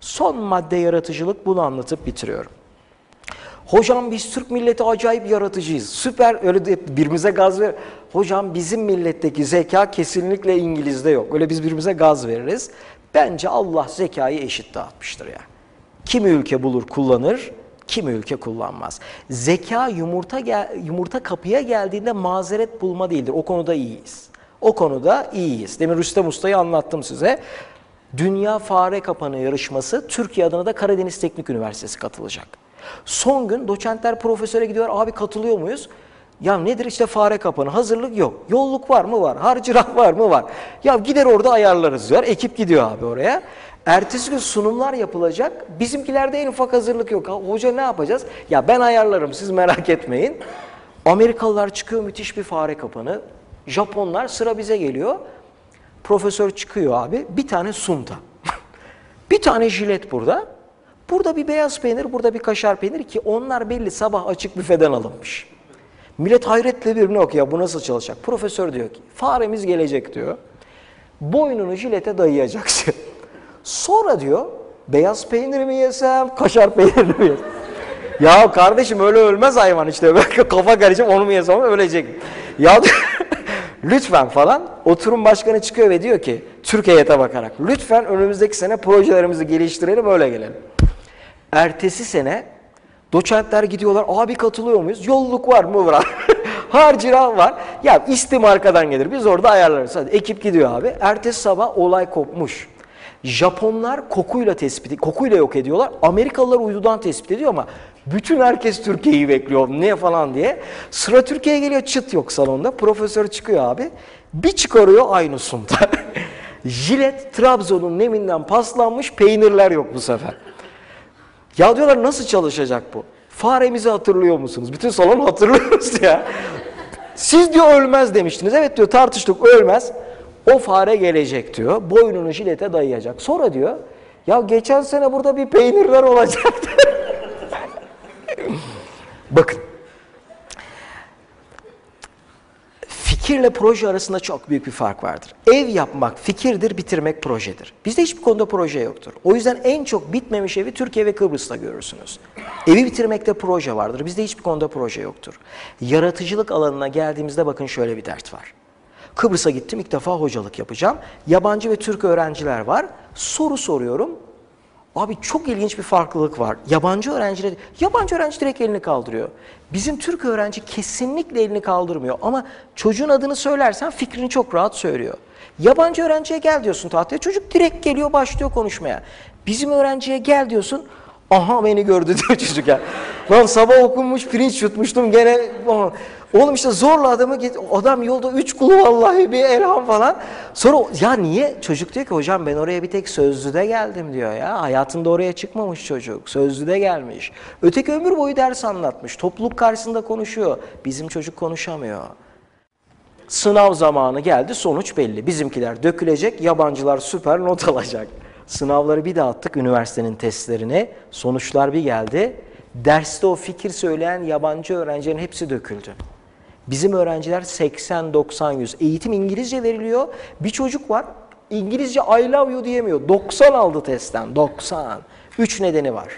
Son madde yaratıcılık bunu anlatıp bitiriyorum. Hocam biz Türk milleti acayip yaratıcıyız. Süper öyle de birbirimize gaz ver. Hocam bizim milletteki zeka kesinlikle İngiliz'de yok. Öyle biz birbirimize gaz veririz. Bence Allah zekayı eşit dağıtmıştır ya. Kimi ülke bulur kullanır, kimi ülke kullanmaz. Zeka yumurta gel, yumurta kapıya geldiğinde mazeret bulma değildir. O konuda iyiyiz. O konuda iyiyiz. Demin Rüstem Usta'yı anlattım size. Dünya Fare Kapanı yarışması Türkiye adına da Karadeniz Teknik Üniversitesi katılacak. Son gün doçentler profesöre gidiyor. Abi katılıyor muyuz? Ya nedir işte fare kapanı? Hazırlık yok. Yolluk var mı? Var. Harcırah var mı? Var. Ya gider orada ayarlarız diyor. Ekip gidiyor abi oraya. Ertesi gün sunumlar yapılacak. Bizimkilerde en ufak hazırlık yok. Ha, Hoca ne yapacağız? Ya ben ayarlarım siz merak etmeyin. Amerikalılar çıkıyor müthiş bir fare kapanı. Japonlar sıra bize geliyor. Profesör çıkıyor abi. Bir tane sunta. bir tane jilet burada. Burada bir beyaz peynir, burada bir kaşar peynir ki onlar belli sabah açık büfeden alınmış. Millet hayretle birbirine okuyor. Bu nasıl çalışacak? Profesör diyor ki faremiz gelecek diyor. Boynunu jilete dayayacaksın. Sonra diyor beyaz peynir mi yesem, kaşar peynir mi yesem? ya kardeşim öyle ölmez hayvan işte. Kafa karışıp onu mu yesem ölecek. Ya lütfen falan oturum başkanı çıkıyor ve diyor ki Türk heyete bakarak lütfen önümüzdeki sene projelerimizi geliştirelim öyle gelelim. Ertesi sene doçentler gidiyorlar. Abi katılıyor muyuz? Yolluk var mı? Var. Harcırah var. Ya istim arkadan gelir. Biz orada ayarlarız. Hadi ekip gidiyor abi. Ertesi sabah olay kopmuş. Japonlar kokuyla tespit, kokuyla yok ediyorlar. Amerikalılar uydudan tespit ediyor ama bütün herkes Türkiye'yi bekliyor. Ne falan diye. Sıra Türkiye'ye geliyor çıt yok salonda. Profesör çıkıyor abi. Bir çıkarıyor aynı sunta. Jilet Trabzon'un neminden paslanmış peynirler yok bu sefer. Ya diyorlar nasıl çalışacak bu? Faremizi hatırlıyor musunuz? Bütün salon hatırlıyoruz ya. Siz diyor ölmez demiştiniz. Evet diyor tartıştık ölmez. O fare gelecek diyor. Boynunu jilete dayayacak. Sonra diyor ya geçen sene burada bir peynirler olacaktı. Bakın. Fikirle proje arasında çok büyük bir fark vardır. Ev yapmak fikirdir, bitirmek projedir. Bizde hiçbir konuda proje yoktur. O yüzden en çok bitmemiş evi Türkiye ve Kıbrıs'ta görürsünüz. Evi bitirmekte proje vardır. Bizde hiçbir konuda proje yoktur. Yaratıcılık alanına geldiğimizde bakın şöyle bir dert var. Kıbrıs'a gittim ilk defa hocalık yapacağım. Yabancı ve Türk öğrenciler var. Soru soruyorum. Abi çok ilginç bir farklılık var. Yabancı öğrenciler, yabancı öğrenci direkt elini kaldırıyor. Bizim Türk öğrenci kesinlikle elini kaldırmıyor ama çocuğun adını söylersen fikrini çok rahat söylüyor. Yabancı öğrenciye gel diyorsun tahtaya, çocuk direkt geliyor başlıyor konuşmaya. Bizim öğrenciye gel diyorsun, aha beni gördü diyor çocuk ya. Lan sabah okunmuş pirinç yutmuştum gene, oğlum işte zorla adamı git, adam yolda üç kulu vallahi bir elham falan. Sonra ya niye? Çocuk diyor ki hocam ben oraya bir tek sözlüde geldim diyor ya. Hayatında oraya çıkmamış çocuk. Sözlüde gelmiş. Öteki ömür boyu ders anlatmış. Topluluk karşısında konuşuyor. Bizim çocuk konuşamıyor. Sınav zamanı geldi, sonuç belli. Bizimkiler dökülecek, yabancılar süper not alacak. Sınavları bir dağıttık üniversitenin testlerini. Sonuçlar bir geldi. Derste o fikir söyleyen yabancı öğrencilerin hepsi döküldü. Bizim öğrenciler 80, 90, 100. Eğitim İngilizce veriliyor. Bir çocuk var İngilizce I love you diyemiyor. 90 aldı testten. 90. Üç nedeni var.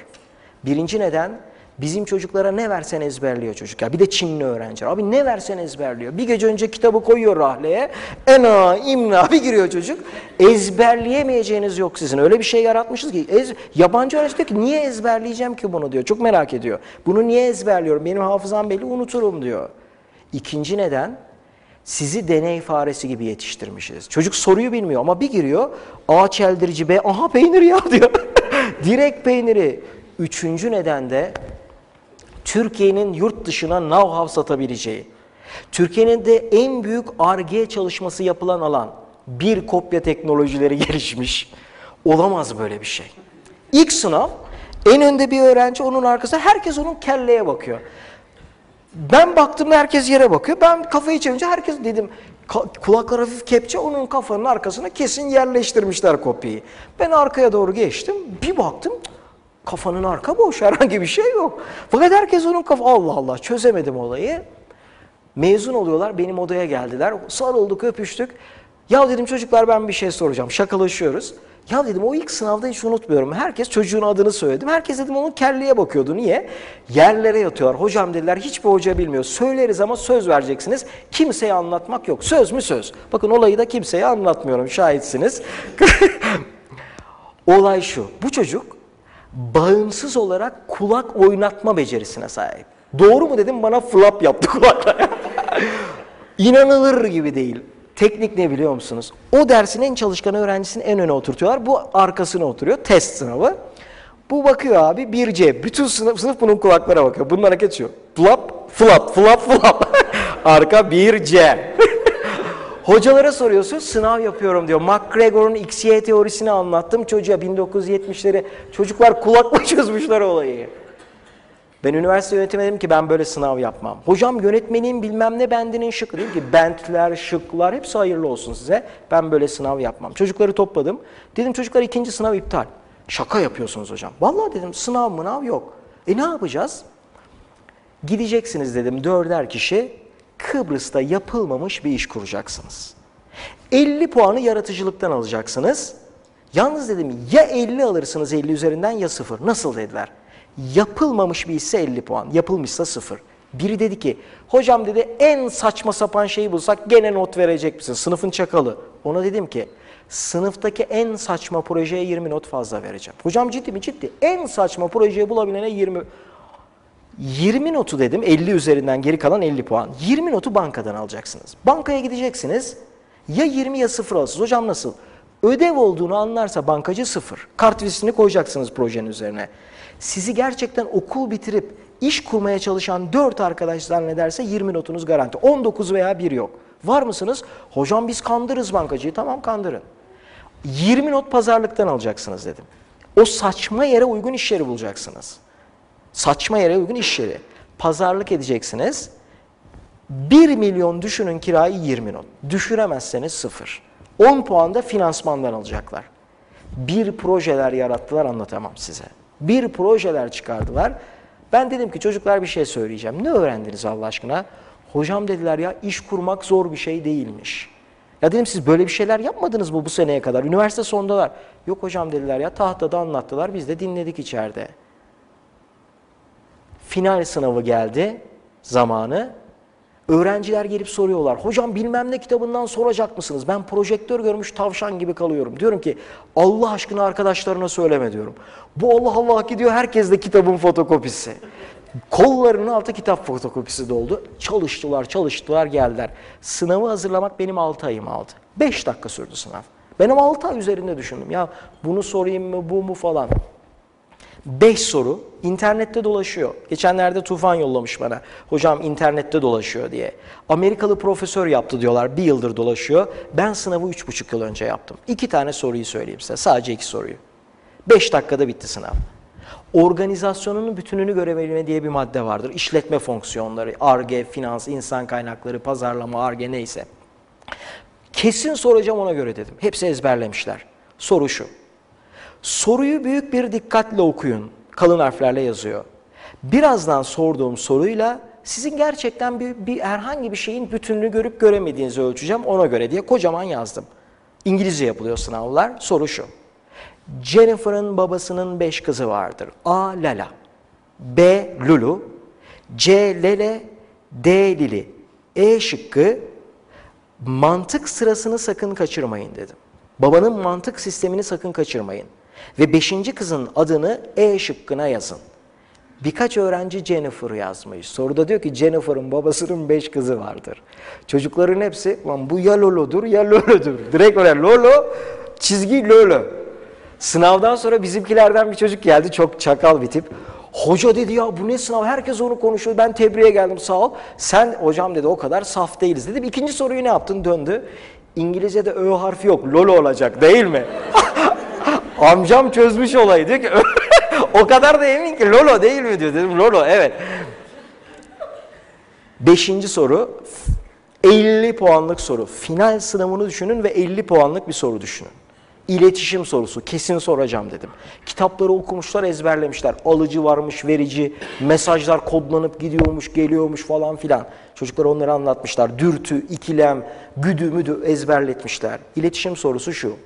Birinci neden bizim çocuklara ne versen ezberliyor çocuk. Ya bir de Çinli öğrenci. Abi ne versen ezberliyor. Bir gece önce kitabı koyuyor rahleye. Ena, imna bir giriyor çocuk. Ezberleyemeyeceğiniz yok sizin. Öyle bir şey yaratmışız ki. Ez, yabancı öğrenci diyor ki niye ezberleyeceğim ki bunu diyor. Çok merak ediyor. Bunu niye ezberliyorum? Benim hafızam belli unuturum diyor. İkinci neden sizi deney faresi gibi yetiştirmişiz. Çocuk soruyu bilmiyor ama bir giriyor ağaç eldirici be aha peynir ya diyor. Direkt peyniri. Üçüncü neden de Türkiye'nin yurt dışına know-how satabileceği. Türkiye'nin de en büyük ARGE çalışması yapılan alan. Bir kopya teknolojileri gelişmiş. Olamaz böyle bir şey. İlk sınav en önde bir öğrenci onun arkasında herkes onun kelleye bakıyor. Ben baktığımda herkes yere bakıyor. Ben kafayı çevirince herkes dedim kulaklar hafif kepçe onun kafanın arkasına kesin yerleştirmişler kopyayı. Ben arkaya doğru geçtim. Bir baktım kafanın arka boş herhangi bir şey yok. Fakat herkes onun kafa Allah Allah çözemedim olayı. Mezun oluyorlar benim odaya geldiler. Sarıldık öpüştük. Ya dedim çocuklar ben bir şey soracağım. Şakalaşıyoruz. Ya dedim o ilk sınavda hiç unutmuyorum. Herkes çocuğun adını söyledim. Herkes dedim onun kelleye bakıyordu. Niye? Yerlere yatıyorlar. Hocam dediler hiçbir hoca bilmiyor. Söyleriz ama söz vereceksiniz. Kimseye anlatmak yok. Söz mü söz? Bakın olayı da kimseye anlatmıyorum. Şahitsiniz. Olay şu. Bu çocuk bağımsız olarak kulak oynatma becerisine sahip. Doğru mu dedim bana flap yaptı kulakla. İnanılır gibi değil. Teknik ne biliyor musunuz? O dersin en çalışkan öğrencisini en öne oturtuyorlar. Bu arkasına oturuyor. Test sınavı. Bu bakıyor abi 1C. Bütün sınıf, sınıf bunun kulaklara bakıyor. Bunun hareketi şu. Flap, flap, flap, flap. Arka 1C. Hocalara soruyorsun, sınav yapıyorum diyor. McGregor'un XY teorisini anlattım çocuğa 1970'leri. Çocuklar kulakla çözmüşler olayı. Ben üniversite yönetime dedim ki ben böyle sınav yapmam. Hocam yönetmenin bilmem ne bendinin şıkkı. Dedim ki bentler, şıklar hepsi hayırlı olsun size. Ben böyle sınav yapmam. Çocukları topladım. Dedim çocuklar ikinci sınav iptal. Şaka yapıyorsunuz hocam. Vallahi dedim sınav mınav yok. E ne yapacağız? Gideceksiniz dedim dörder kişi Kıbrıs'ta yapılmamış bir iş kuracaksınız. 50 puanı yaratıcılıktan alacaksınız. Yalnız dedim ya 50 alırsınız 50 üzerinden ya 0. Nasıl dediler? Yapılmamış bir işse 50 puan, yapılmışsa 0. Biri dedi ki, hocam dedi en saçma sapan şeyi bulsak gene not verecek misin? Sınıfın çakalı. Ona dedim ki, sınıftaki en saçma projeye 20 not fazla vereceğim. Hocam ciddi mi? Ciddi. En saçma projeyi bulabilene 20... 20 notu dedim 50 üzerinden geri kalan 50 puan. 20 notu bankadan alacaksınız. Bankaya gideceksiniz. Ya 20 ya 0 alırsınız. Hocam nasıl? Ödev olduğunu anlarsa bankacı 0. Kart vizitini koyacaksınız projenin üzerine. Sizi gerçekten okul bitirip iş kurmaya çalışan 4 arkadaş zannederse 20 notunuz garanti. 19 veya 1 yok. Var mısınız? Hocam biz kandırırız bankacıyı. Tamam kandırın. 20 not pazarlıktan alacaksınız dedim. O saçma yere uygun iş yeri bulacaksınız. Saçma yere uygun iş yeri. Pazarlık edeceksiniz. 1 milyon düşünün kirayı 20 not. Düşüremezseniz 0. 10 puan da finansmandan alacaklar. Bir projeler yarattılar anlatamam size. Bir projeler çıkardılar. Ben dedim ki çocuklar bir şey söyleyeceğim. Ne öğrendiniz Allah aşkına? Hocam dediler ya iş kurmak zor bir şey değilmiş. Ya dedim siz böyle bir şeyler yapmadınız mı bu seneye kadar? Üniversite sondalar. Yok hocam dediler ya tahtada anlattılar biz de dinledik içeride. Final sınavı geldi zamanı. Öğrenciler gelip soruyorlar. Hocam bilmem ne kitabından soracak mısınız? Ben projektör görmüş tavşan gibi kalıyorum. Diyorum ki Allah aşkına arkadaşlarına söyleme diyorum. Bu Allah Allah gidiyor herkes de kitabın fotokopisi. Kollarının altı kitap fotokopisi doldu. Çalıştılar, çalıştılar, geldiler. Sınavı hazırlamak benim 6 ayım aldı. 5 dakika sürdü sınav. Benim 6 ay üzerinde düşündüm. Ya bunu sorayım mı, bu mu falan. 5 soru internette dolaşıyor. Geçenlerde Tufan yollamış bana. Hocam internette dolaşıyor diye. Amerikalı profesör yaptı diyorlar. Bir yıldır dolaşıyor. Ben sınavı 3,5 yıl önce yaptım. İki tane soruyu söyleyeyim size. Sadece iki soruyu. 5 dakikada bitti sınav. Organizasyonunun bütününü görebilme diye bir madde vardır. İşletme fonksiyonları, ARGE, finans, insan kaynakları, pazarlama, ARGE neyse. Kesin soracağım ona göre dedim. Hepsi ezberlemişler. Soru şu. Soruyu büyük bir dikkatle okuyun. Kalın harflerle yazıyor. Birazdan sorduğum soruyla sizin gerçekten bir, bir herhangi bir şeyin bütününü görüp göremediğinizi ölçeceğim ona göre diye kocaman yazdım. İngilizce yapılıyor sınavlar. Soru şu. Jennifer'ın babasının beş kızı vardır. A. Lala. B. Lulu. C. Lele. D. Lili. E şıkkı mantık sırasını sakın kaçırmayın dedim. Babanın mantık sistemini sakın kaçırmayın. Ve beşinci kızın adını E şıkkına yazın. Birkaç öğrenci Jennifer yazmış. Soruda diyor ki Jennifer'ın babasının beş kızı vardır. Çocukların hepsi bu ya Lolo'dur ya Lolo'dur. Direkt öyle Lolo çizgi Lolo. Sınavdan sonra bizimkilerden bir çocuk geldi çok çakal bir tip. Hoca dedi ya bu ne sınav herkes onu konuşuyor ben tebriğe geldim sağ ol. Sen hocam dedi o kadar saf değiliz dedim. İkinci soruyu ne yaptın döndü. İngilizce'de Ö harfi yok Lolo olacak değil mi? Amcam çözmüş olayı diyor ki o kadar da emin ki Lolo değil mi diyor. Dedim Lolo evet. Beşinci soru 50 puanlık soru. Final sınavını düşünün ve 50 puanlık bir soru düşünün. İletişim sorusu kesin soracağım dedim. Kitapları okumuşlar ezberlemişler. Alıcı varmış verici mesajlar kodlanıp gidiyormuş geliyormuş falan filan. Çocuklar onları anlatmışlar. Dürtü, ikilem, güdü müdü ezberletmişler. İletişim sorusu şu.